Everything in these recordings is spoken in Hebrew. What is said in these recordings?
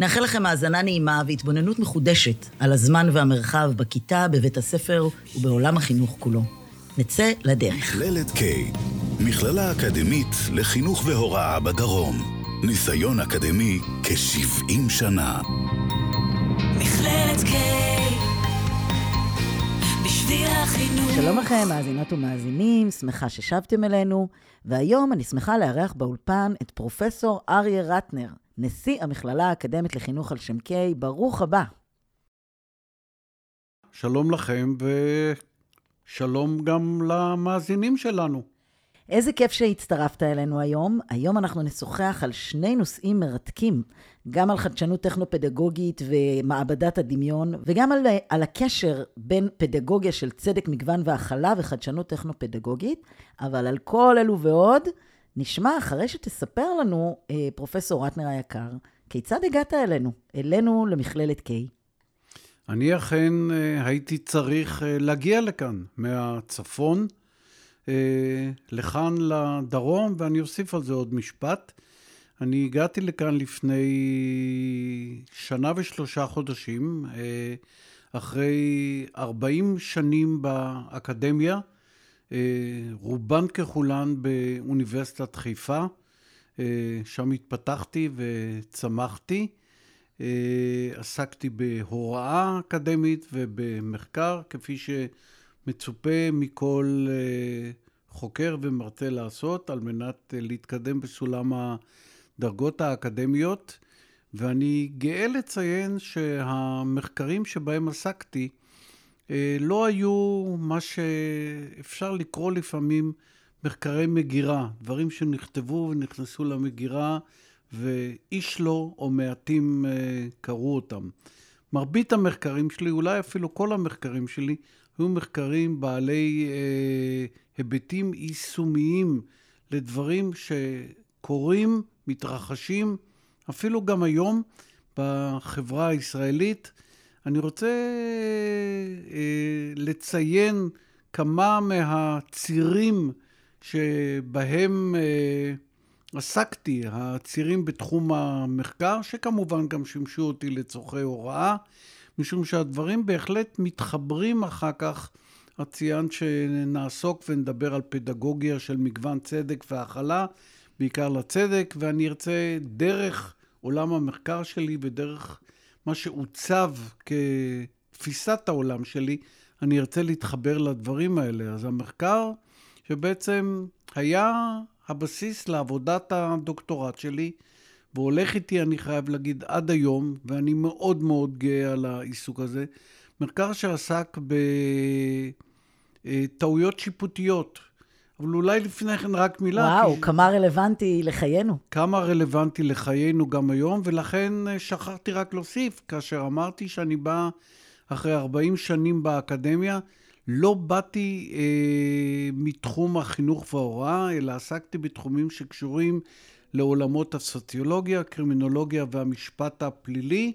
נאחל לכם האזנה נעימה והתבוננות מחודשת על הזמן והמרחב בכיתה, בבית הספר ובעולם החינוך כולו. נצא לדרך. מכללת K, מכללה אקדמית לחינוך והוראה בדרום. ניסיון אקדמי כ-70 שנה. מכללת K בשביל החינוך שלום לכם, מאזינות ומאזינים, שמחה ששבתם אלינו, והיום אני שמחה לארח באולפן את פרופסור אריה רטנר, נשיא המכללה האקדמית לחינוך על שם קיי, ברוך הבא. שלום לכם ושלום גם למאזינים שלנו. איזה כיף שהצטרפת אלינו היום. היום אנחנו נשוחח על שני נושאים מרתקים, גם על חדשנות טכנו-פדגוגית ומעבדת הדמיון, וגם על, על הקשר בין פדגוגיה של צדק, מגוון והכלה וחדשנות טכנו-פדגוגית, אבל על כל אלו ועוד, נשמע אחרי שתספר לנו, אה, פרופסור רטנר היקר, כיצד הגעת אלינו, אלינו למכללת קיי. אני אכן אה, הייתי צריך אה, להגיע לכאן, מהצפון אה, לכאן לדרום, ואני אוסיף על זה עוד משפט. אני הגעתי לכאן לפני שנה ושלושה חודשים, אחרי 40 שנים באקדמיה, רובן ככולן באוניברסיטת חיפה. שם התפתחתי וצמחתי. עסקתי בהוראה אקדמית ובמחקר, כפי שמצופה מכל חוקר ומרצה לעשות על מנת להתקדם בסולם הדרגות האקדמיות. ואני גאה לציין שהמחקרים שבהם עסקתי לא היו מה שאפשר לקרוא לפעמים מחקרי מגירה, דברים שנכתבו ונכנסו למגירה ואיש לא או מעטים קראו אותם. מרבית המחקרים שלי, אולי אפילו כל המחקרים שלי, היו מחקרים בעלי אה, היבטים יישומיים לדברים שקורים, מתרחשים, אפילו גם היום בחברה הישראלית. אני רוצה אה, לציין כמה מהצירים שבהם אה, עסקתי, הצירים בתחום המחקר, שכמובן גם שימשו אותי לצורכי הוראה, משום שהדברים בהחלט מתחברים אחר כך. את ציינת שנעסוק ונדבר על פדגוגיה של מגוון צדק והכלה, בעיקר לצדק, ואני ארצה דרך עולם המחקר שלי ודרך מה שעוצב כתפיסת העולם שלי, אני ארצה להתחבר לדברים האלה. אז המחקר שבעצם היה הבסיס לעבודת הדוקטורט שלי, והולך איתי, אני חייב להגיד, עד היום, ואני מאוד מאוד גאה על העיסוק הזה. מחקר שעסק בטעויות שיפוטיות. אבל אולי לפני כן רק מילה. וואו, כי... כמה רלוונטי לחיינו. כמה רלוונטי לחיינו גם היום, ולכן אה, שכחתי רק להוסיף, כאשר אמרתי שאני בא אחרי 40 שנים באקדמיה, לא באתי אה, מתחום החינוך וההוראה, אלא עסקתי בתחומים שקשורים לעולמות הסוציולוגיה, הקרימינולוגיה והמשפט הפלילי.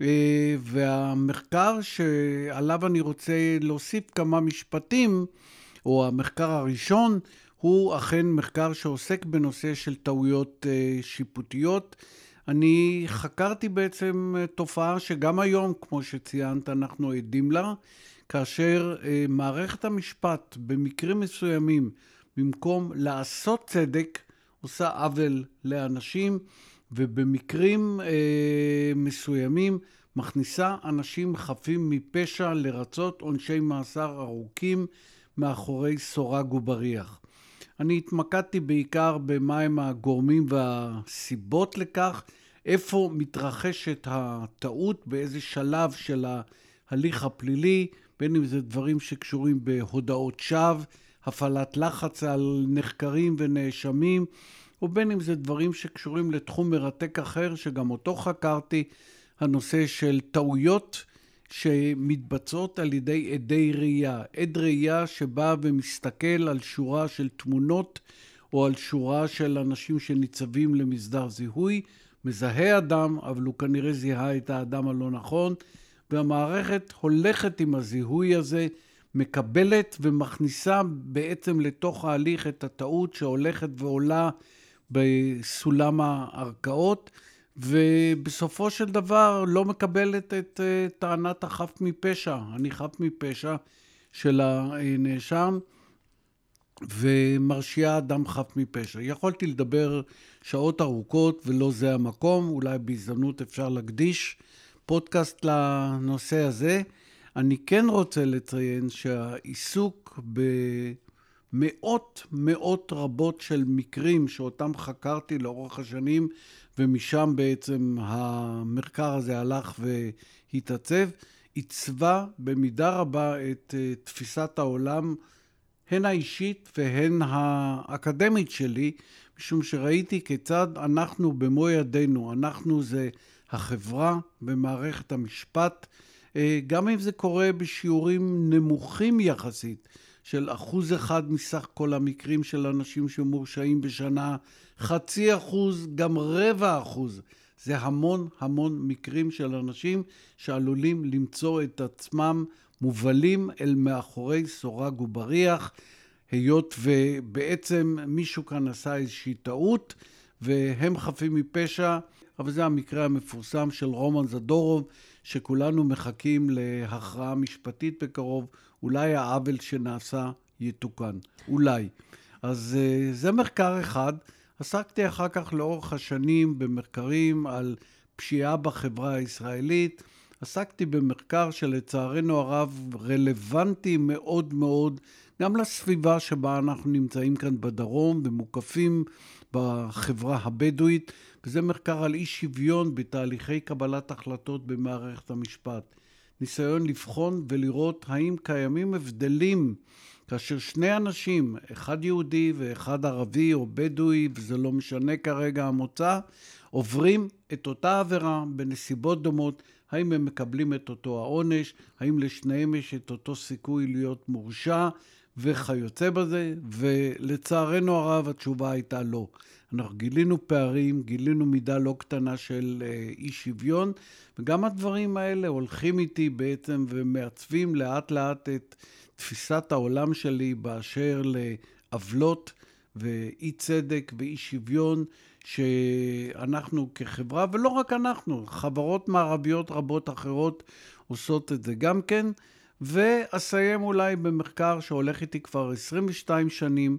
אה, והמחקר שעליו אני רוצה להוסיף כמה משפטים, או המחקר הראשון, הוא אכן מחקר שעוסק בנושא של טעויות אה, שיפוטיות. אני חקרתי בעצם אה, תופעה שגם היום, כמו שציינת, אנחנו עדים לה, כאשר מערכת המשפט במקרים מסוימים, במקום לעשות צדק, עושה עוול לאנשים, ובמקרים אה, מסוימים מכניסה אנשים חפים מפשע לרצות עונשי מאסר ארוכים מאחורי סורג ובריח. אני התמקדתי בעיקר במהם הגורמים והסיבות לכך, איפה מתרחשת הטעות, באיזה שלב של ההליך הפלילי, בין אם זה דברים שקשורים בהודאות שווא, הפעלת לחץ על נחקרים ונאשמים, ובין אם זה דברים שקשורים לתחום מרתק אחר, שגם אותו חקרתי, הנושא של טעויות שמתבצעות על ידי עדי ראייה. עד ראייה שבא ומסתכל על שורה של תמונות או על שורה של אנשים שניצבים למסדר זיהוי, מזהה אדם, אבל הוא כנראה זיהה את האדם הלא נכון, והמערכת הולכת עם הזיהוי הזה, מקבלת ומכניסה בעצם לתוך ההליך את הטעות שהולכת ועולה בסולם הערכאות, ובסופו של דבר לא מקבלת את uh, טענת החף מפשע. אני חף מפשע של הנאשם, ומרשיעה אדם חף מפשע. יכולתי לדבר שעות ארוכות ולא זה המקום, אולי בהזדמנות אפשר להקדיש פודקאסט לנושא הזה. אני כן רוצה לציין שהעיסוק במאות מאות רבות של מקרים שאותם חקרתי לאורך השנים, ומשם בעצם המחקר הזה הלך והתעצב, עיצבה במידה רבה את אה, תפיסת העולם, הן האישית והן האקדמית שלי, משום שראיתי כיצד אנחנו במו ידינו, אנחנו זה החברה ומערכת המשפט, אה, גם אם זה קורה בשיעורים נמוכים יחסית, של אחוז אחד מסך כל המקרים של אנשים שמורשעים בשנה, חצי אחוז, גם רבע אחוז. זה המון המון מקרים של אנשים שעלולים למצוא את עצמם מובלים אל מאחורי סורג ובריח, היות ובעצם מישהו כאן עשה איזושהי טעות, והם חפים מפשע, אבל זה המקרה המפורסם של רומן זדורוב, שכולנו מחכים להכרעה משפטית בקרוב, אולי העוול שנעשה יתוקן, אולי. אז אה, זה מחקר אחד. עסקתי אחר כך לאורך השנים במחקרים על פשיעה בחברה הישראלית. עסקתי במחקר שלצערנו הרב רלוונטי מאוד מאוד גם לסביבה שבה אנחנו נמצאים כאן בדרום ומוקפים בחברה הבדואית, וזה מחקר על אי שוויון בתהליכי קבלת החלטות במערכת המשפט. ניסיון לבחון ולראות האם קיימים הבדלים כאשר שני אנשים, אחד יהודי ואחד ערבי או בדואי, וזה לא משנה כרגע המוצא, עוברים את אותה עבירה בנסיבות דומות, האם הם מקבלים את אותו העונש, האם לשניהם יש את אותו סיכוי להיות מורשע וכיוצא בזה, ולצערנו הרב התשובה הייתה לא. אנחנו גילינו פערים, גילינו מידה לא קטנה של אה, אי שוויון, וגם הדברים האלה הולכים איתי בעצם ומעצבים לאט לאט את תפיסת העולם שלי באשר לעוולות ואי צדק ואי שוויון שאנחנו כחברה, ולא רק אנחנו, חברות מערביות רבות אחרות עושות את זה גם כן. ואסיים אולי במחקר שהולך איתי כבר 22 שנים,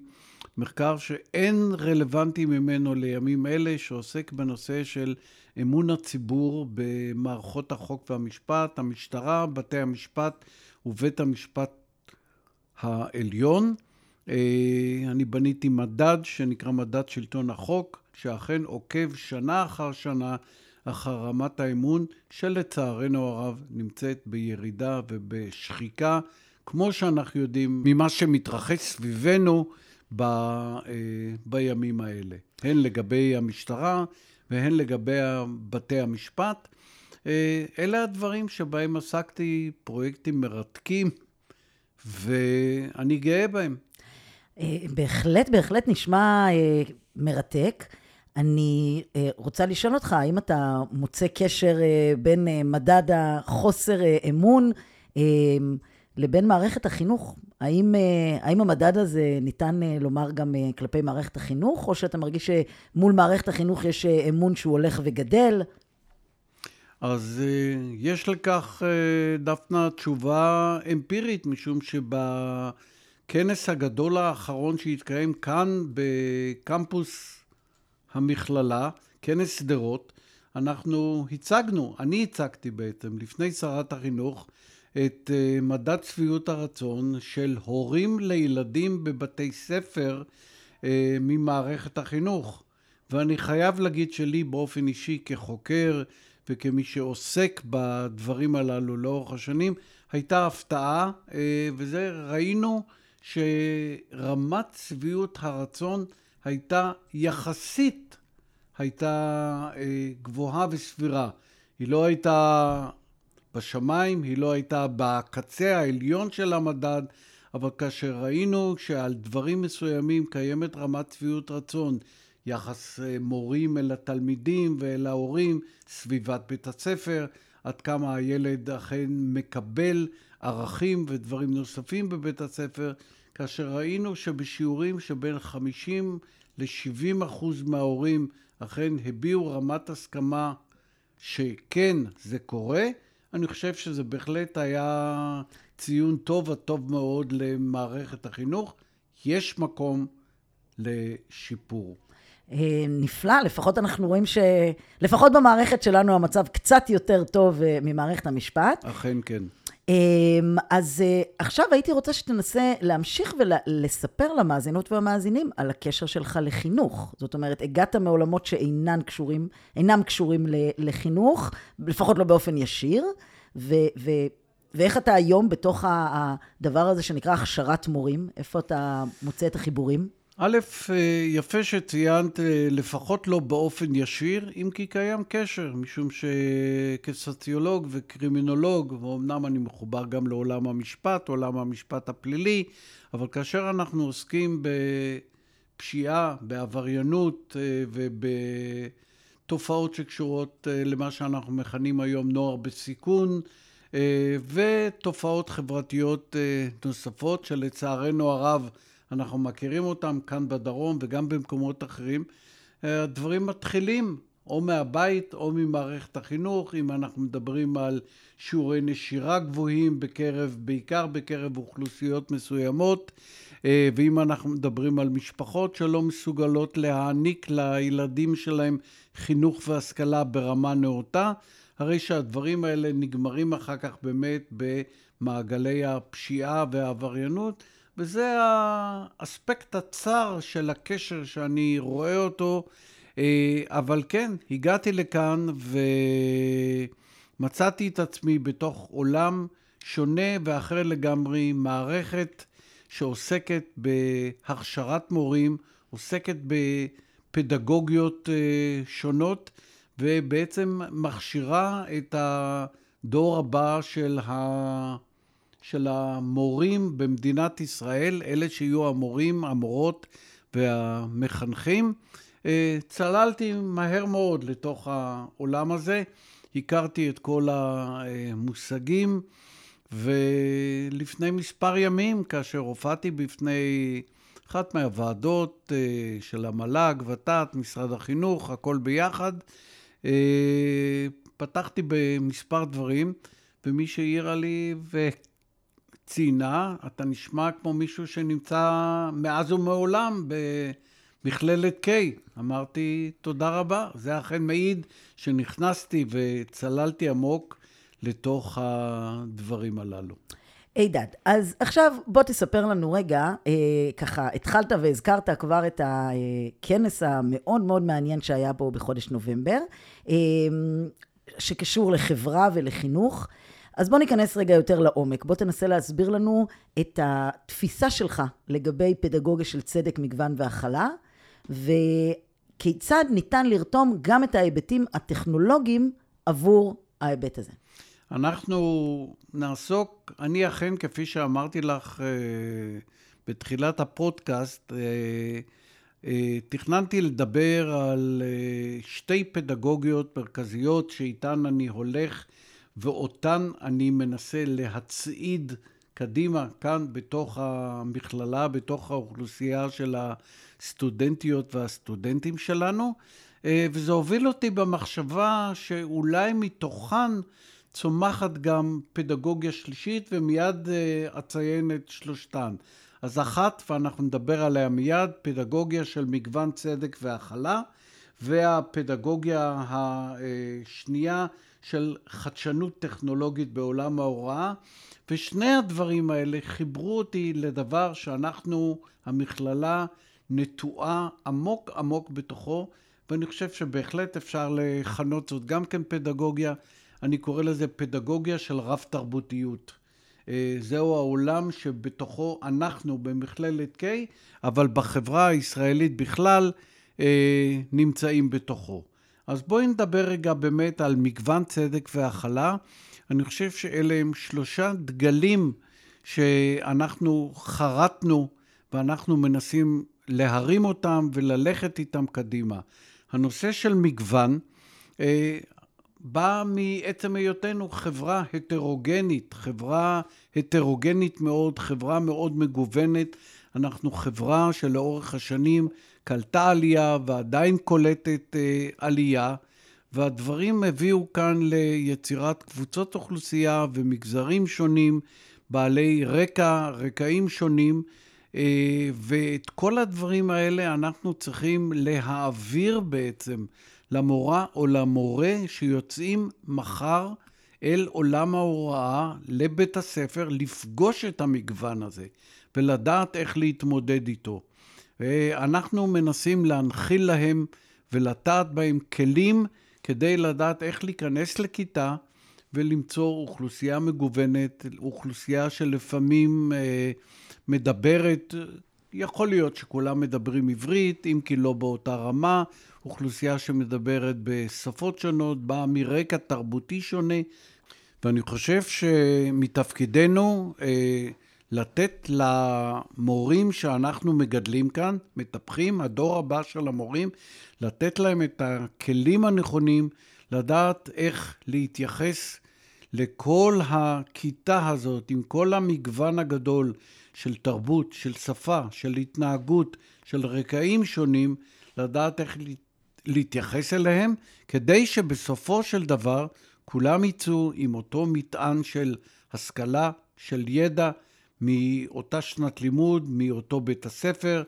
מחקר שאין רלוונטי ממנו לימים אלה, שעוסק בנושא של אמון הציבור במערכות החוק והמשפט, המשטרה, בתי המשפט ובית המשפט העליון. אה, אני בניתי מדד שנקרא מדד שלטון החוק, שאכן עוקב שנה אחר שנה אחר רמת האמון, שלצערנו הרב נמצאת בירידה ובשחיקה, כמו שאנחנו יודעים ממה שמתרחש סביבנו ב, אה, בימים האלה, הן לגבי המשטרה והן לגבי בתי המשפט. אה, אלה הדברים שבהם עסקתי, פרויקטים מרתקים, ואני גאה בהם. אה, בהחלט, בהחלט נשמע מרתק. אני אה, רוצה לשאול אותך, האם אתה מוצא קשר אה, בין אה, מדד החוסר אמון לבין מערכת החינוך? האם, האם המדד הזה ניתן לומר גם כלפי מערכת החינוך, או שאתה מרגיש שמול מערכת החינוך יש אמון שהוא הולך וגדל? אז יש לכך, דפנה, תשובה אמפירית, משום שבכנס הגדול האחרון שהתקיים כאן בקמפוס המכללה, כנס שדרות, אנחנו הצגנו, אני הצגתי בעצם, לפני שרת החינוך, את uh, מדד שביעות הרצון של הורים לילדים בבתי ספר uh, ממערכת החינוך. ואני חייב להגיד שלי באופן אישי כחוקר וכמי שעוסק בדברים הללו לאורך השנים, הייתה הפתעה, uh, וזה ראינו שרמת שביעות הרצון הייתה יחסית, הייתה אה, גבוהה וסבירה. היא לא הייתה בשמיים, היא לא הייתה בקצה העליון של המדד, אבל כאשר ראינו שעל דברים מסוימים קיימת רמת שביעות רצון, יחס אה, מורים אל התלמידים ואל ההורים, סביבת בית הספר, עד כמה הילד אכן מקבל ערכים ודברים נוספים בבית הספר, כאשר ראינו שבשיעורים שבין 50 ל-70 אחוז מההורים אכן הביעו רמת הסכמה שכן, זה קורה, אני חושב שזה בהחלט היה ציון טוב וטוב מאוד למערכת החינוך. יש מקום לשיפור. אה, נפלא, לפחות אנחנו רואים ש... לפחות במערכת שלנו המצב קצת יותר טוב אה, ממערכת המשפט. אכן כן. אמ, אז אה, עכשיו הייתי רוצה שתנסה להמשיך ולספר למאזינות והמאזינים על הקשר שלך לחינוך. זאת אומרת, הגעת מעולמות שאינם קשורים, אינם קשורים לחינוך, לפחות לא באופן ישיר, ו, ו, ואיך אתה היום בתוך הדבר הזה שנקרא הכשרת מורים? איפה אתה מוצא את החיבורים? א', אה, יפה שציינת, אה, לפחות לא באופן ישיר, אם כי קיים קשר, משום שכסוציולוג וקרימינולוג, ואומנם אני מחובר גם לעולם המשפט, עולם המשפט הפלילי, אבל כאשר אנחנו עוסקים בפשיעה, בעבריינות אה, ובתופעות שקשורות למה שאנחנו מכנים היום נוער בסיכון, ותופעות חברתיות נוספות שלצערנו הרב אנחנו מכירים אותם כאן בדרום וגם במקומות אחרים. אה, הדברים מתחילים או מהבית או ממערכת החינוך, אם אנחנו מדברים על שיעורי נשירה גבוהים בקרב, בעיקר בקרב אוכלוסיות מסוימות, אה, ואם אנחנו מדברים על משפחות שלא מסוגלות להעניק לילדים שלהם חינוך והשכלה ברמה נאותה, הרי שהדברים האלה נגמרים אחר כך באמת במעגלי הפשיעה והעבריינות. וזה האספקט הצר של הקשר שאני רואה אותו. אה, אבל כן, הגעתי לכאן ומצאתי את עצמי בתוך עולם שונה ואחר לגמרי, מערכת שעוסקת בהכשרת מורים, עוסקת בפדגוגיות אה, שונות, ובעצם מכשירה את הדור הבא של ה... של המורים במדינת ישראל, אלה שיהיו המורים, המורות והמחנכים. אה, צללתי מהר מאוד לתוך העולם הזה, הכרתי את כל המושגים, ולפני מספר ימים, כאשר הופעתי בפני אחת מהוועדות אה, של המל"ג, ות"ת, משרד החינוך, הכל ביחד, אה, פתחתי במספר דברים, ומי שהעירה לי, ציינה, אתה נשמע כמו מישהו שנמצא מאז ומעולם במכללת K. אמרתי, תודה רבה. זה אכן מעיד שנכנסתי וצללתי עמוק לתוך הדברים הללו. הידד, אז עכשיו בוא תספר לנו רגע, אה, ככה התחלת והזכרת כבר את הכנס המאוד מאוד מעניין שהיה פה בחודש נובמבר, אה, שקשור לחברה ולחינוך. אז בוא ניכנס רגע יותר לעומק. בוא תנסה להסביר לנו את התפיסה שלך לגבי פדגוגיה של צדק, מגוון והכלה, וכיצד ניתן לרתום גם את ההיבטים הטכנולוגיים עבור ההיבט הזה. אנחנו נעסוק, אני אכן, כפי שאמרתי לך אה, בתחילת הפודקאסט, אה, אה, תכננתי לדבר על שתי פדגוגיות מרכזיות שאיתן אני הולך ואותן אני מנסה להצעיד קדימה כאן בתוך המכללה, בתוך האוכלוסייה של הסטודנטיות והסטודנטים שלנו, אה, וזה הוביל אותי במחשבה שאולי מתוכן צומחת גם פדגוגיה שלישית, ומיד אה, אציין את שלושתן. אז אחת, ואנחנו נדבר עליה מיד, פדגוגיה של מגוון צדק והכלה, והפדגוגיה השנייה של חדשנות טכנולוגית בעולם ההוראה, ושני הדברים האלה חיברו אותי לדבר שאנחנו, המכללה, נטועה עמוק עמוק בתוכו, ואני חושב שבהחלט אפשר לכנות זאת גם כן פדגוגיה, אני קורא לזה פדגוגיה של רב תרבותיות. אה, זהו העולם שבתוכו אנחנו במכללת K, אבל בחברה הישראלית בכלל אה, נמצאים בתוכו. אז בואי נדבר רגע באמת על מגוון צדק והכלה. אני חושב שאלה הם שלושה דגלים שאנחנו חרטנו ואנחנו מנסים להרים אותם וללכת איתם קדימה. הנושא של מגוון אה, בא מעצם היותנו חברה הטרוגנית, חברה הטרוגנית מאוד, חברה מאוד מגוונת. אנחנו חברה שלאורך השנים קלטה עלייה ועדיין קולטת אה, עלייה, והדברים הביאו כאן ליצירת קבוצות אוכלוסייה ומגזרים שונים, בעלי רקע, רקעים שונים, אה, ואת כל הדברים האלה אנחנו צריכים להעביר בעצם למורה או למורה שיוצאים מחר אל עולם ההוראה, לבית הספר, לפגוש את המגוון הזה ולדעת איך להתמודד איתו. אנחנו מנסים להנחיל להם ולטעת בהם כלים כדי לדעת איך להיכנס לכיתה ולמצוא אוכלוסייה מגוונת, אוכלוסייה שלפעמים אה, מדברת, יכול להיות שכולם מדברים עברית, אם כי לא באותה רמה, אוכלוסייה שמדברת בשפות שונות, באה מרקע תרבותי שונה, ואני חושב שמתפקידנו אה, לתת למורים שאנחנו מגדלים כאן, מטפחים, הדור הבא של המורים, לתת להם את הכלים הנכונים, לדעת איך להתייחס לכל הכיתה הזאת, עם כל המגוון הגדול של תרבות, של שפה, של התנהגות, של רקעים שונים, לדעת איך להתייחס אליהם, כדי שבסופו של דבר כולם יצאו עם אותו מטען של השכלה, של ידע, מאותה שנת לימוד, מאותו בית הספר,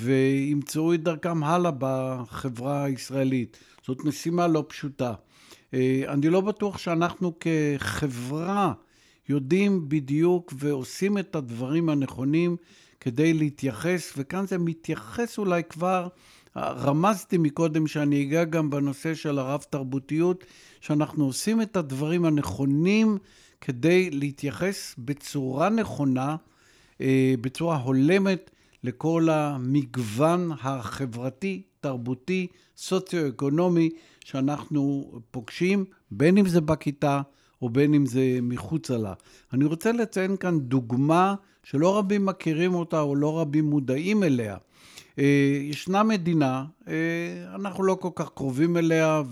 וימצאו את דרכם הלאה בחברה הישראלית. זאת משימה לא פשוטה. אה, אני לא בטוח שאנחנו כחברה יודעים בדיוק ועושים את הדברים הנכונים כדי להתייחס, וכאן זה מתייחס אולי כבר, רמזתי מקודם שאני אגע גם בנושא של הרב-תרבותיות, שאנחנו עושים את הדברים הנכונים כדי להתייחס בצורה נכונה, אה, בצורה הולמת, לכל המגוון החברתי, תרבותי, סוציו-אקונומי שאנחנו פוגשים, בין אם זה בכיתה או בין אם זה מחוצה לה. אני רוצה לציין כאן דוגמה שלא רבים מכירים אותה או לא רבים מודעים אליה. אה, ישנה מדינה, אה, אנחנו לא כל כך קרובים אליה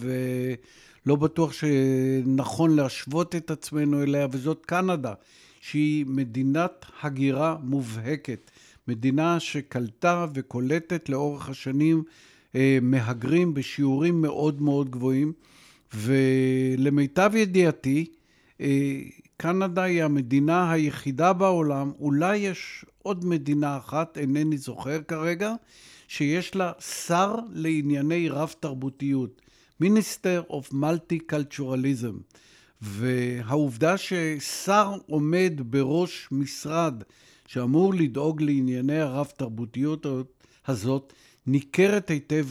ולא בטוח שנכון להשוות את עצמנו אליה, וזאת קנדה, שהיא מדינת הגירה מובהקת. מדינה שקלטה וקולטת לאורך השנים אה, מהגרים בשיעורים מאוד מאוד גבוהים, ולמיטב ידיעתי, אה, קנדה היא המדינה היחידה בעולם, אולי יש עוד מדינה אחת, אינני זוכר כרגע, שיש לה שר לענייני רב-תרבותיות, Minister of Multiculturalism. והעובדה ששר עומד בראש משרד שאמור לדאוג לענייני הרב-תרבותיות הזאת, ניכרת היטב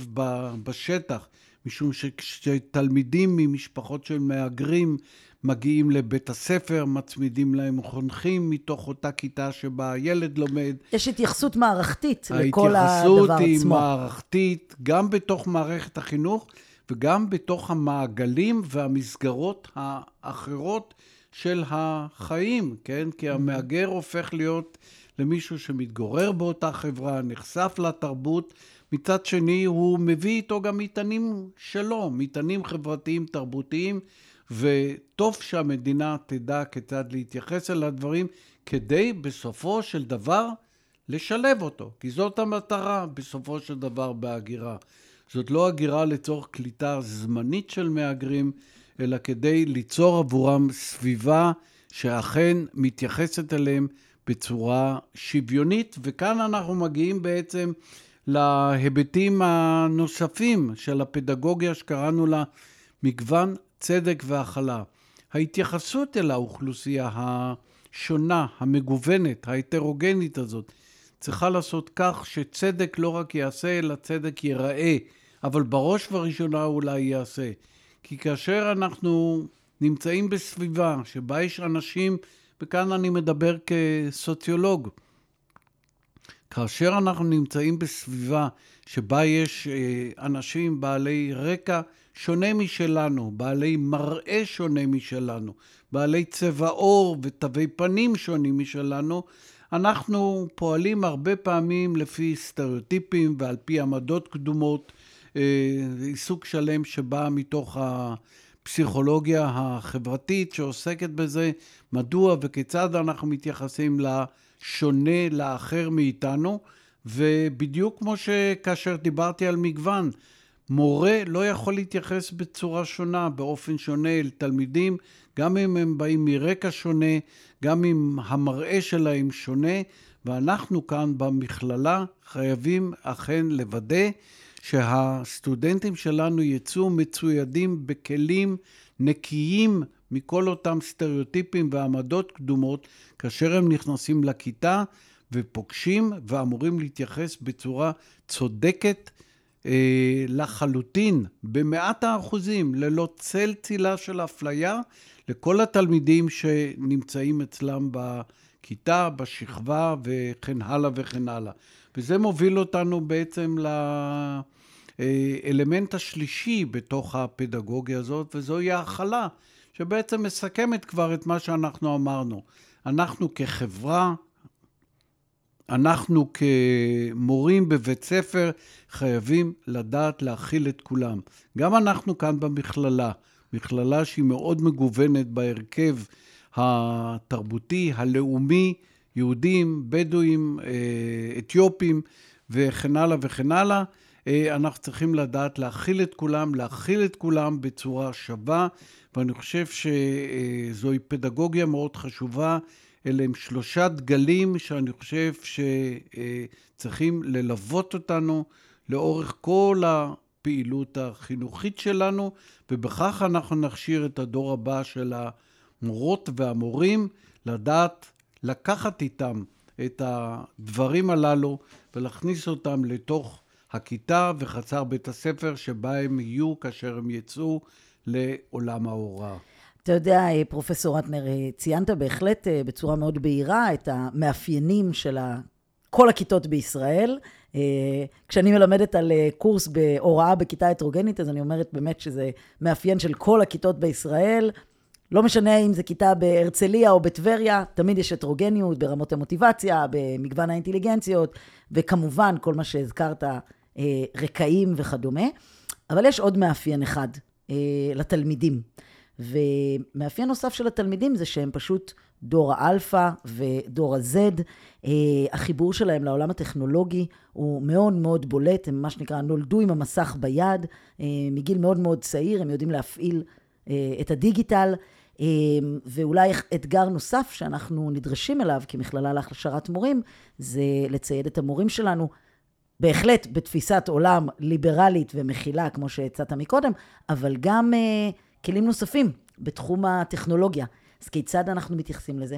בשטח, משום שכשתלמידים ממשפחות של מהגרים מגיעים לבית הספר, מצמידים להם חונכים מתוך אותה כיתה שבה הילד לומד. יש התייחסות מערכתית לכל הדבר עצמו. ההתייחסות היא מערכתית, גם בתוך מערכת החינוך וגם בתוך המעגלים והמסגרות האחרות של החיים, כן? כי המהגר הופך להיות למישהו שמתגורר באותה חברה, נחשף לתרבות. מצד שני, הוא מביא איתו גם מטענים שלו, מטענים חברתיים, תרבותיים, וטוב שהמדינה תדע כיצד להתייחס אל הדברים, כדי בסופו של דבר לשלב אותו, כי זאת המטרה בסופו של דבר בהגירה. זאת לא הגירה לצורך קליטה זמנית של מהגרים, אלא כדי ליצור עבורם סביבה שאכן מתייחסת אליהם בצורה שוויונית, וכאן אנחנו מגיעים בעצם להיבטים הנוספים של הפדגוגיה שקראנו לה מגוון, צדק והכלה. ההתייחסות אל האוכלוסייה השונה, המגוונת, ההטרוגנית הזאת, צריכה לעשות כך שצדק לא רק יעשה, אלא צדק ייראה, אבל בראש ובראשונה אולי יעשה. כי כאשר אנחנו נמצאים בסביבה שבה יש אנשים, וכאן אני מדבר כסוציולוג, כאשר אנחנו נמצאים בסביבה שבה יש אה, אנשים בעלי רקע שונה משלנו, בעלי מראה שונה משלנו, בעלי צבע עור ותווי פנים שונים משלנו, אנחנו פועלים הרבה פעמים לפי סטריאוטיפים ועל פי עמדות קדומות, אה, עיסוק שלם שבא מתוך הפסיכולוגיה החברתית שעוסקת בזה, מדוע וכיצד אנחנו מתייחסים לשונה, לאחר מאיתנו, ובדיוק כמו שכאשר דיברתי על מגוון, מורה לא יכול להתייחס בצורה שונה, באופן שונה אל תלמידים, גם אם הם באים מרקע שונה, גם אם המראה שלהם שונה, ואנחנו כאן במכללה חייבים אכן לוודא שהסטודנטים שלנו יצאו מצוידים בכלים נקיים מכל אותם סטריאוטיפים ועמדות קדומות, כאשר הם נכנסים לכיתה ופוגשים ואמורים להתייחס בצורה צודקת לחלוטין, במאת האחוזים, ללא צל צילה של אפליה, לכל התלמידים שנמצאים אצלם בכיתה, בשכבה וכן הלאה וכן הלאה. וזה מוביל אותנו בעצם לאלמנט השלישי בתוך הפדגוגיה הזאת, וזוהי ההכלה, שבעצם מסכמת כבר את מה שאנחנו אמרנו. אנחנו כחברה, אנחנו כמורים בבית ספר חייבים לדעת להכיל את כולם. גם אנחנו כאן במכללה, מכללה שהיא מאוד מגוונת בהרכב התרבותי, הלאומי, יהודים, בדואים, אה, אתיופים וכן הלאה וכן הלאה. אה, אנחנו צריכים לדעת להכיל את כולם, להכיל את כולם בצורה שווה, ואני חושב שזוהי פדגוגיה מאוד חשובה. אלה הם שלושה דגלים שאני חושב שצריכים ללוות אותנו לאורך כל הפעילות החינוכית שלנו, ובכך אנחנו נכשיר את הדור הבא של המורות והמורים לדעת לקחת איתם את הדברים הללו ולהכניס אותם לתוך הכיתה וחצר בית הספר שבה הם יהיו כאשר הם יצאו לעולם ההוראה. אתה יודע, פרופסור רטנר, ציינת בהחלט אה, בצורה מאוד בהירה את המאפיינים של כל הכיתות בישראל. אה, כשאני מלמדת על אה, קורס בהוראה בכיתה הטרוגנית, אז אני אומרת באמת שזה מאפיין של כל הכיתות בישראל. לא משנה אם זה כיתה בהרצליה או בטבריה, תמיד יש הטרוגניות ברמות המוטיבציה, במגוון האינטליגנציות, וכמובן כל מה שהזכרת, רקעים וכדומה. אבל יש עוד מאפיין אחד לתלמידים. ומאפיין נוסף של התלמידים זה שהם פשוט דור האלפא ודור ה-Z. אה, החיבור שלהם לעולם הטכנולוגי הוא מאוד מאוד בולט, הם מה שנקרא נולדו עם המסך ביד, אה, מגיל מאוד מאוד צעיר, הם יודעים להפעיל אה, את הדיגיטל. ואולי אתגר נוסף שאנחנו נדרשים אליו כמכללה להכשרת מורים, זה לצייד את המורים שלנו בהחלט בתפיסת עולם ליברלית ומכילה, כמו שהצעת מקודם, אבל גם כלים נוספים בתחום הטכנולוגיה. אז כיצד אנחנו מתייחסים לזה?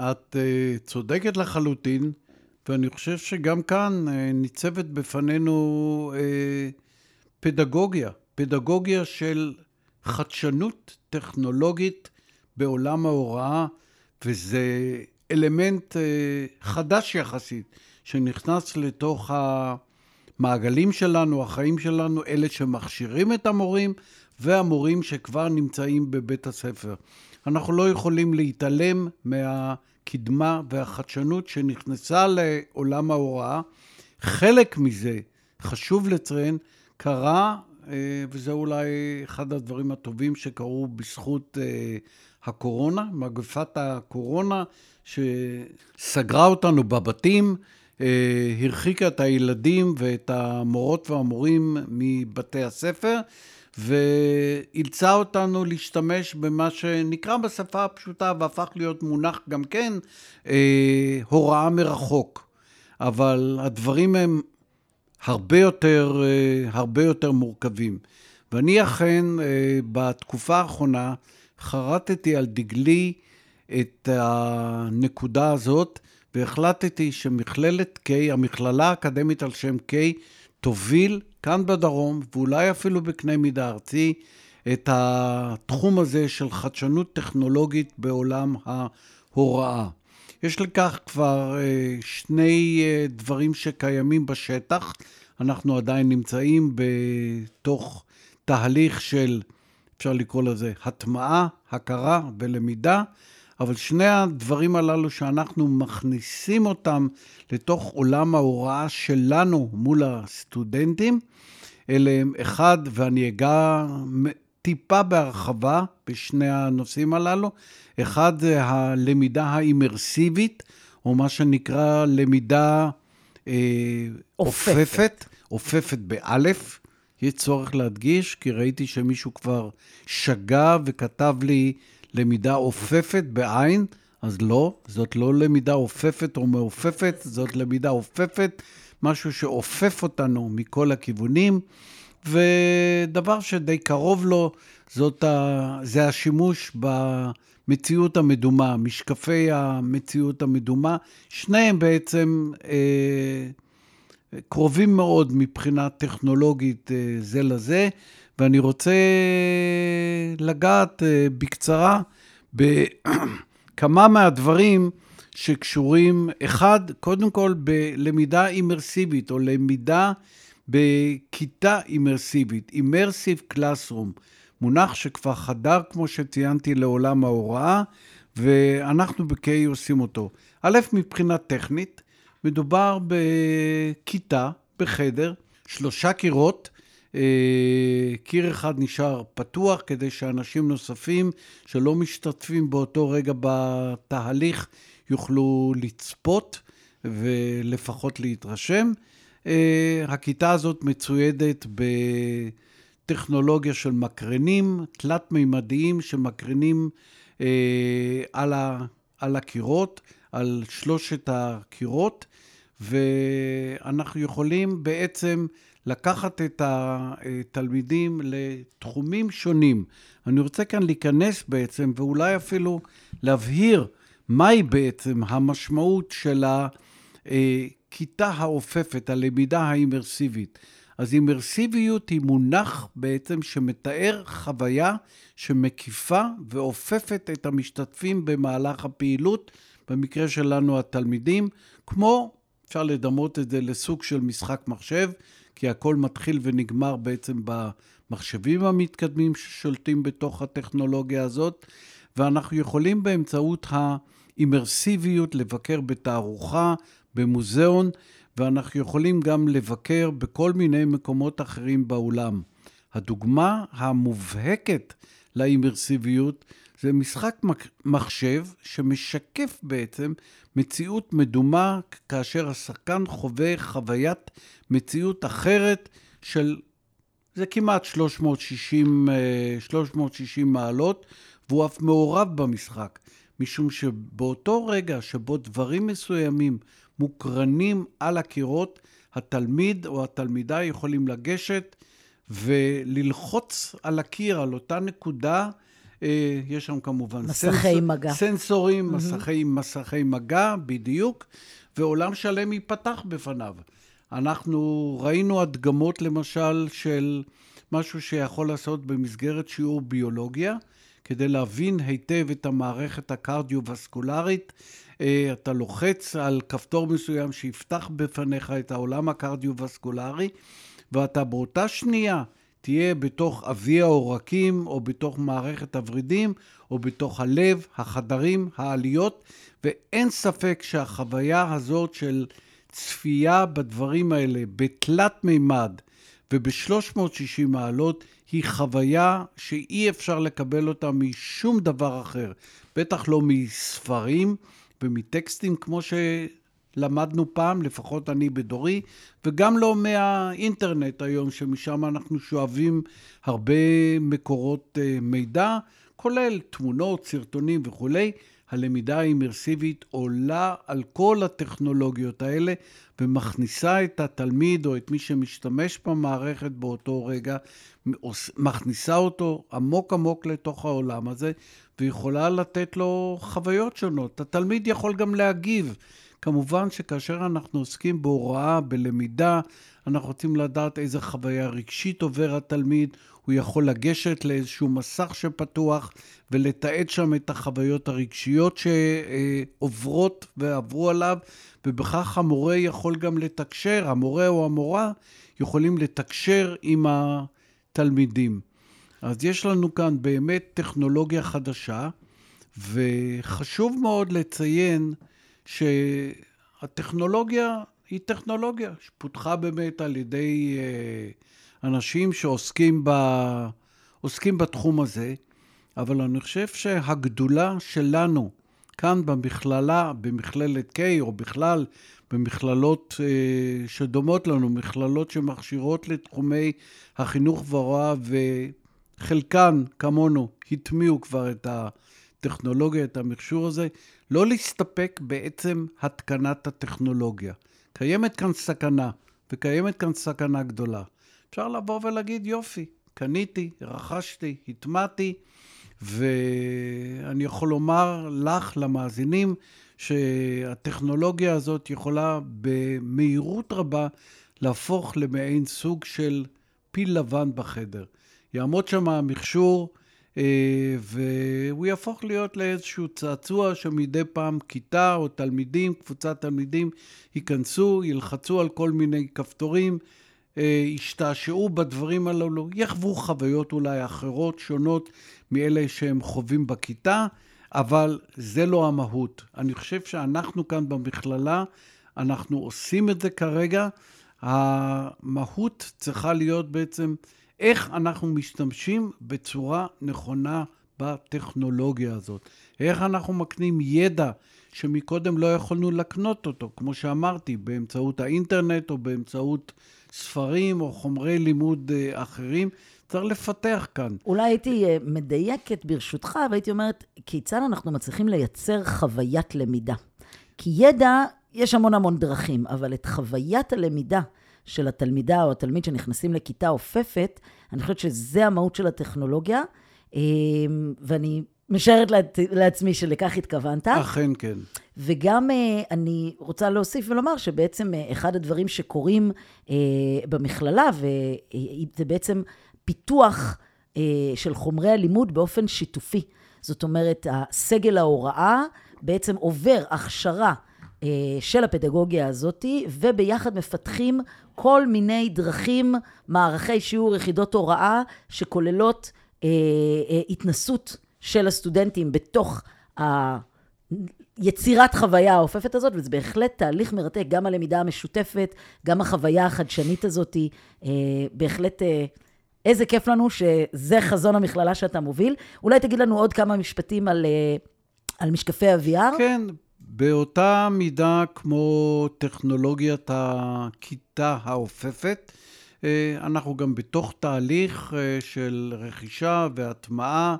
את uh, צודקת לחלוטין, ואני חושב שגם כאן uh, ניצבת בפנינו uh, פדגוגיה, פדגוגיה של חדשנות טכנולוגית בעולם ההוראה, וזה אלמנט חדש יחסית, שנכנס לתוך המעגלים שלנו, החיים שלנו, אלה שמכשירים את המורים, והמורים שכבר נמצאים בבית הספר. אנחנו לא יכולים להתעלם מהקדמה והחדשנות שנכנסה לעולם ההוראה. חלק מזה, חשוב לציין, קרה, אה, וזה אולי אחד הדברים הטובים שקרו בזכות אה, הקורונה, מגפת הקורונה, שסגרה אותנו בבתים, אה, הרחיקה את הילדים ואת המורות והמורים מבתי הספר. ואילצה אותנו להשתמש במה שנקרא בשפה הפשוטה והפך להיות מונח גם כן אה, הוראה מרחוק. אבל הדברים הם הרבה יותר, אה, הרבה יותר מורכבים. ואני אכן אה, בתקופה האחרונה חרטתי על דגלי את הנקודה הזאת והחלטתי שמכללת K, המכללה האקדמית על שם K, תוביל כאן בדרום, ואולי אפילו בקנה מידה ארצי, את התחום הזה של חדשנות טכנולוגית בעולם ההוראה. יש לכך כבר אה, שני אה, דברים שקיימים בשטח. אנחנו עדיין נמצאים בתוך תהליך של, אפשר לקרוא לזה, הטמעה, הכרה ולמידה, אבל שני הדברים הללו שאנחנו מכניסים אותם לתוך עולם ההוראה שלנו מול הסטודנטים, אלה הם אחד, ואני אגע טיפה בהרחבה בשני הנושאים הללו. אחד זה הלמידה האימרסיבית, או מה שנקרא למידה אה, אופפת. אופפת, אופפת באלף. יש צורך להדגיש, כי ראיתי שמישהו כבר שגה וכתב לי למידה אופפת בעין, אז לא, זאת לא למידה אופפת או מעופפת, זאת למידה אופפת, משהו שאופף אותנו מכל הכיוונים. ודבר שדי קרוב לו, זאת ה... זה השימוש במציאות המדומה, משקפי המציאות המדומה. שניהם בעצם אה, קרובים מאוד מבחינה טכנולוגית אה, זה לזה, ואני רוצה לגעת אה, בקצרה בכמה מהדברים שקשורים, אחד, קודם כל בלמידה אימרסיבית, או למידה בכיתה אימרסיבית, אימרסיב קלאסרום, מונח שכבר חדר, כמו שציינתי, לעולם ההוראה, ואנחנו ב-K עושים אותו. א', מבחינה טכנית, מדובר בכיתה, בחדר, שלושה קירות, קיר אחד נשאר פתוח כדי שאנשים נוספים שלא משתתפים באותו רגע בתהליך יוכלו לצפות ולפחות להתרשם. אה, הכיתה הזאת מצוידת בטכנולוגיה של מקרנים תלת-מימדיים שמקרנים אה, על, ה, על הקירות, על שלושת הקירות, ואנחנו יכולים בעצם לקחת את התלמידים לתחומים שונים. אני רוצה כאן להיכנס בעצם, ואולי אפילו להבהיר מהי בעצם המשמעות של הכיתה האופפת, הלמידה האימרסיבית. אז אימרסיביות היא מונח בעצם שמתאר חוויה שמקיפה ואופפת את המשתתפים במהלך הפעילות, במקרה שלנו התלמידים, כמו, אפשר לדמות את זה לסוג של משחק מחשב, כי הכל מתחיל ונגמר בעצם במחשבים המתקדמים ששולטים בתוך הטכנולוגיה הזאת, ואנחנו יכולים באמצעות האימרסיביות לבקר בתערוכה, במוזיאון, ואנחנו יכולים גם לבקר בכל מיני מקומות אחרים בעולם. הדוגמה המובהקת לאימרסיביות זה משחק מחשב שמשקף בעצם מציאות מדומה כאשר השחקן חווה חוויית מציאות אחרת של, זה כמעט 360, 360 אה, מעלות, והוא אף מעורב במשחק, משום שבאותו רגע שבו דברים מסוימים מוקרנים על הקירות, התלמיד או התלמידה יכולים לגשת וללחוץ על הקיר, על אותה נקודה, יש שם כמובן... מסכי סנס... מגע. סנסורים, mm-hmm. מסכי, מסכי מגע, בדיוק, ועולם שלם ייפתח בפניו. אנחנו ראינו הדגמות, למשל, של משהו שיכול לעשות במסגרת שיעור ביולוגיה, כדי להבין היטב את המערכת הקרדיו-וסקולרית. אה, אתה לוחץ על כפתור מסוים שיפתח בפניך את העולם הקרדיו-וסקולרי, ואתה באותה שנייה תהיה בתוך אבי העורקים, או בתוך מערכת הוורידים, או בתוך הלב, החדרים, העליות, ואין ספק שהחוויה הזאת של צפייה בדברים האלה בתלת מימד וב-360 מעלות היא חוויה שאי אפשר לקבל אותה משום דבר אחר, בטח לא מספרים ומטקסטים כמו ש... למדנו פעם, לפחות אני בדורי, וגם לא מהאינטרנט היום, שמשם אנחנו שואבים הרבה מקורות אה, מידע, כולל תמונות, סרטונים וכולי. הלמידה האימרסיבית עולה על כל הטכנולוגיות האלה ומכניסה את התלמיד או את מי שמשתמש במערכת באותו רגע, מכניסה אותו עמוק עמוק לתוך העולם הזה ויכולה לתת לו חוויות שונות. התלמיד יכול גם להגיב. כמובן שכאשר אנחנו עוסקים בהוראה, בלמידה, אנחנו רוצים לדעת איזה חוויה רגשית עובר התלמיד, הוא יכול לגשת לאיזשהו מסך שפתוח ולתעד שם את החוויות הרגשיות שעוברות ועברו עליו, ובכך המורה יכול גם לתקשר, המורה או המורה יכולים לתקשר עם תלמידים. אז יש לנו כאן באמת טכנולוגיה חדשה, וחשוב מאוד לציין שהטכנולוגיה היא טכנולוגיה שפותחה באמת על ידי אה, אנשים שעוסקים ב, עוסקים בתחום הזה, אבל אני חושב שהגדולה שלנו כאן במכללה, במכללת K, או בכלל במכללות אה, שדומות לנו, מכללות שמכשירות לתחומי החינוך וההוראה, וחלקן, כמונו, הטמיעו כבר את הטכנולוגיה, את המכשור הזה, לא להסתפק בעצם התקנת הטכנולוגיה. קיימת כאן סכנה, וקיימת כאן סכנה גדולה. אפשר לבוא ולהגיד, יופי, קניתי, רכשתי, הטמעתי, ואני יכול לומר לך, למאזינים, שהטכנולוגיה הזאת יכולה במהירות רבה להפוך למעין סוג של פיל לבן בחדר. יעמוד שם המכשור, והוא יהפוך להיות לאיזשהו צעצוע שמדי פעם כיתה או תלמידים, קבוצת תלמידים, ייכנסו, ילחצו על כל מיני כפתורים, אה, ישתעשעו בדברים הללו, יחוו חוויות אולי אחרות, שונות מאלה שהם חווים בכיתה, אבל זה לא המהות. אני חושב שאנחנו כאן במכללה, אנחנו עושים את זה כרגע. המהות צריכה להיות בעצם איך אנחנו משתמשים בצורה נכונה בטכנולוגיה הזאת. איך אנחנו מקנים ידע שמקודם לא יכולנו לקנות אותו, כמו שאמרתי, באמצעות האינטרנט או באמצעות ספרים או חומרי לימוד אה, אחרים. צריך לפתח כאן. אולי הייתי אה, מדייקת ברשותך, והייתי אומרת, כיצד אנחנו מצליחים לייצר חוויית למידה? כי ידע, יש המון המון דרכים, אבל את חוויית הלמידה של התלמידה או התלמיד שנכנסים לכיתה עופפת, אני חושבת שזה המהות של הטכנולוגיה, אה, ואני משערת לעצמי שלכך התכוונת. אכן כן. וגם אה, אני רוצה להוסיף ולומר שבעצם אחד הדברים שקורים במכללה, וזה בעצם פיתוח אה, של חומרי הלימוד באופן שיתופי. זאת אומרת, הסגל ההוראה בעצם עובר הכשרה אה, של הפדגוגיה הזאתי, וביחד מפתחים כל מיני דרכים, מערכי שיעור, יחידות הוראה, שכוללות אה, אה, התנסות של הסטודנטים בתוך ה... יצירת חוויה האופפת הזאת, וזה בהחלט תהליך מרתק, גם הלמידה המשותפת, גם החוויה החדשנית הזאת, אה, בהחלט אה, איזה כיף לנו שזה חזון המכללה שאתה מוביל. אולי תגיד לנו עוד כמה משפטים על, אה, על משקפי ה-VR? כן, באותה מידה כמו טכנולוגיית הכיתה האופפת, אה, אנחנו גם בתוך תהליך אה, של רכישה והטמעה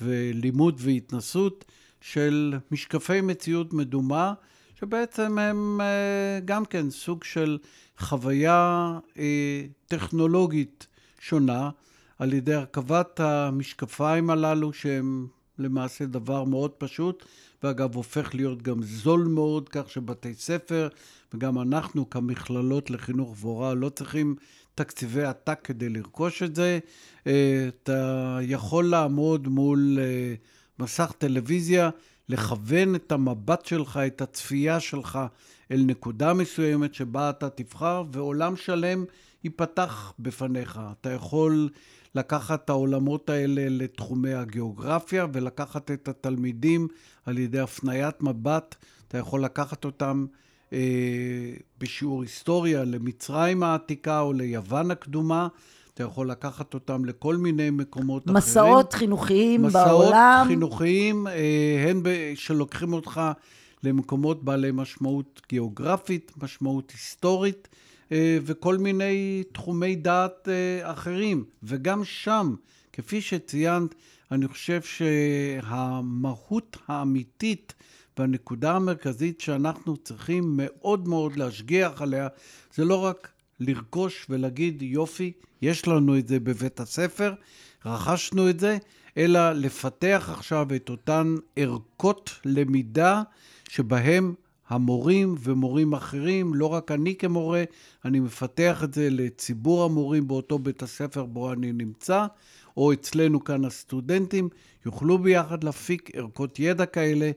ולימוד והתנסות של משקפי מציאות מדומה, שבעצם הם גם כן סוג של חוויה טכנולוגית שונה על ידי הרכבת המשקפיים הללו, שהם למעשה דבר מאוד פשוט, ואגב הופך להיות גם זול מאוד, כך שבתי ספר וגם אנחנו כמכללות לחינוך והוראה לא צריכים תקציבי עתק כדי לרכוש את זה. אה, אתה יכול לעמוד מול אה, מסך טלוויזיה, לכוון את המבט שלך, את הצפייה שלך אל נקודה מסוימת שבה אתה תבחר, ועולם שלם ייפתח בפניך. אתה יכול לקחת את העולמות האלה לתחומי הגיאוגרפיה ולקחת את התלמידים על ידי הפניית מבט. אתה יכול לקחת אותם אה, בשיעור היסטוריה למצרים העתיקה או ליוון הקדומה. אתה יכול לקחת אותם לכל מיני מקומות מסעות אחרים. מסעות חינוכיים מסעות בעולם. מסעות חינוכיים, אה, הן שלוקחים אותך למקומות בעלי משמעות גיאוגרפית, משמעות היסטורית. אה, וכל מיני תחומי דעת אה, אחרים. וגם שם, כפי שציינת, אני חושב שהמהות האמיתית והנקודה המרכזית שאנחנו צריכים מאוד מאוד להשגיח עליה, זה לא רק לרכוש ולהגיד יופי, יש לנו את זה בבית הספר, רכשנו את זה, אלא לפתח עכשיו את אותן ערכות למידה שבהם המורים ומורים אחרים, לא רק אני כמורה, אני מפתח את זה לציבור המורים באותו בית הספר בו אני נמצא, או אצלנו כאן הסטודנטים, יוכלו ביחד להפיק ערכות ידע כאלה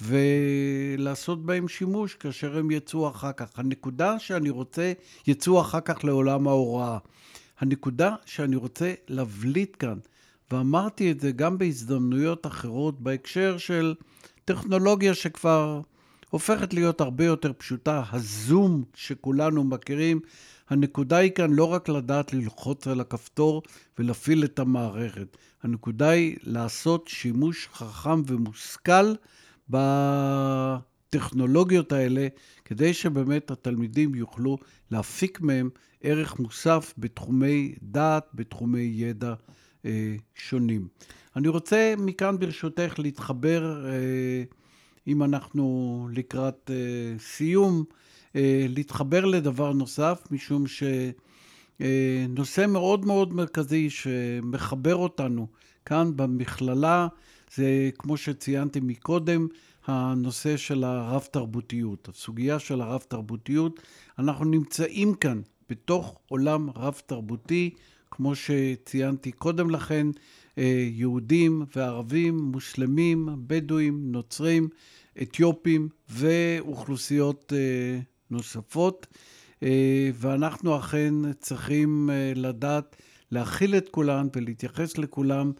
ולעשות בהם שימוש כאשר הם יצאו אחר כך. הנקודה שאני רוצה, יצאו אחר כך לעולם ההוראה. הנקודה שאני רוצה להבליט כאן, ואמרתי את זה גם בהזדמנויות אחרות בהקשר של טכנולוגיה שכבר הופכת להיות הרבה יותר פשוטה, הזום שכולנו מכירים. הנקודה היא כאן לא רק לדעת ללחוץ על הכפתור ולהפעיל את המערכת, הנקודה היא לעשות שימוש חכם ומושכל בטכנולוגיות האלה, כדי שבאמת התלמידים יוכלו להפיק מהם ערך מוסף בתחומי דעת, בתחומי ידע אה, שונים. אני רוצה מכאן ברשותך להתחבר, אה, אם אנחנו לקראת אה, סיום, אה, להתחבר לדבר נוסף, משום שנושא מאוד מאוד מרכזי שמחבר אותנו כאן במכללה, זה כמו שציינתי מקודם, הנושא של הרב-תרבותיות, הסוגיה של הרב-תרבותיות. אנחנו נמצאים כאן בתוך עולם רב-תרבותי, כמו שציינתי קודם לכן, אה, יהודים וערבים, מוסלמים, בדואים, נוצרים, אתיופים ואוכלוסיות אה, נוספות. אה, ואנחנו אכן צריכים לדעת להכיל את כולם ולהתייחס לכולם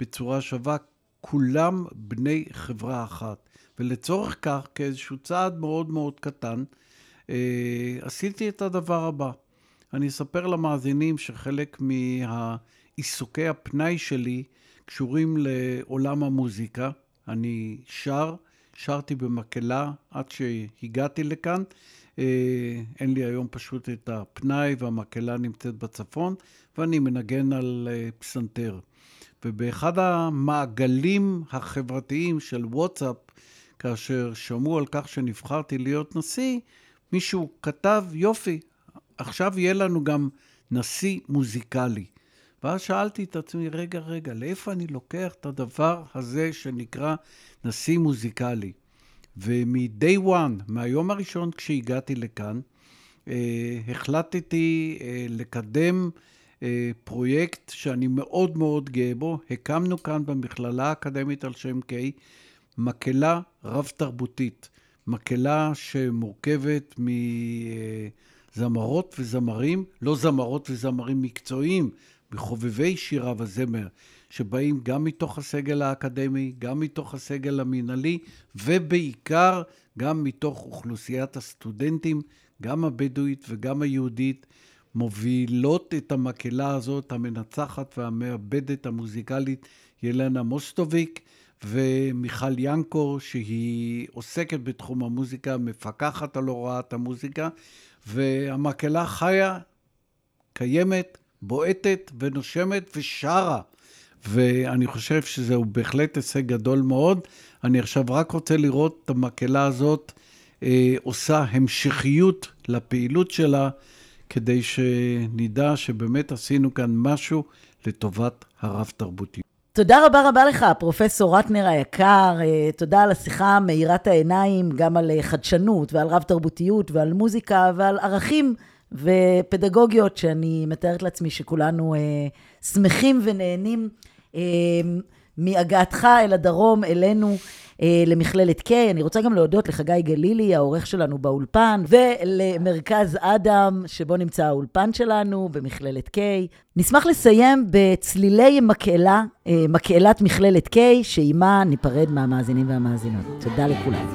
בצורה שווה. כולם בני חברה אחת. ולצורך כך, כאיזשהו צעד מאוד מאוד קטן, עשיתי את הדבר הבא. אני אספר למאזינים שחלק מעיסוקי הפנאי שלי קשורים לעולם המוזיקה. אני שר, שרתי במקהלה עד שהגעתי לכאן. אה, אין לי היום פשוט את הפנאי והמקהלה נמצאת בצפון, ואני מנגן על אה, פסנתר. ובאחד המעגלים החברתיים של וואטסאפ, כאשר שמעו על כך שנבחרתי להיות נשיא, מישהו כתב, יופי, עכשיו יהיה לנו גם נשיא מוזיקלי. ואז שאלתי את עצמי, רגע, רגע, לאיפה אני לוקח את הדבר הזה שנקרא נשיא מוזיקלי? ומ-day one, מהיום הראשון כשהגעתי לכאן, אה, החלטתי אה, לקדם אה, פרויקט שאני מאוד מאוד גאה בו. הקמנו כאן במכללה האקדמית על שם קיי מקהלה רב-תרבותית. מקהלה שמורכבת מ... אה, וזמרים, לא זמרות וזמרים מקצועיים, מחובבי שירה וזמר, שבאים גם מתוך הסגל האקדמי, גם מתוך הסגל המינהלי, ובעיקר גם מתוך אוכלוסיית הסטודנטים, גם הבדואית וגם היהודית, מובילות את המקהלה הזאת, המנצחת והמעבדת המוזיקלית, ילנה מוסטוביק, ומיכל ינקו, שהיא עוסקת בתחום המוזיקה, מפקחת על הוראת המוזיקה, והמקהלה חיה, קיימת, בועטת ונושמת ושרה. ואני חושב שזהו בהחלט הישג גדול מאוד. אני עכשיו רק רוצה לראות את המקהלה הזאת אה, עושה המשכיות לפעילות שלה, כדי שנדע שבאמת עשינו כאן משהו לטובת הרב-תרבותיות. תודה רבה רבה לך, פרופסור רטנר היקר. אה, תודה על השיחה מאירת העיניים, גם על אה, חדשנות ועל רב-תרבותיות ועל מוזיקה ועל ערכים ופדגוגיות שאני מתארת לעצמי שכולנו אה, שמחים ונהנים אה, מהגעתך אל הדרום, אלינו. אה, למכללת K. אני רוצה גם להודות לחגי גלילי, העורך שלנו באולפן, ולמרכז אדם, שבו נמצא האולפן שלנו במכללת K. נשמח לסיים בצלילי מקהלה, אה, מקהלת מכללת K, שעימה ניפרד מהמאזינים והמאזינות. תודה לכולם.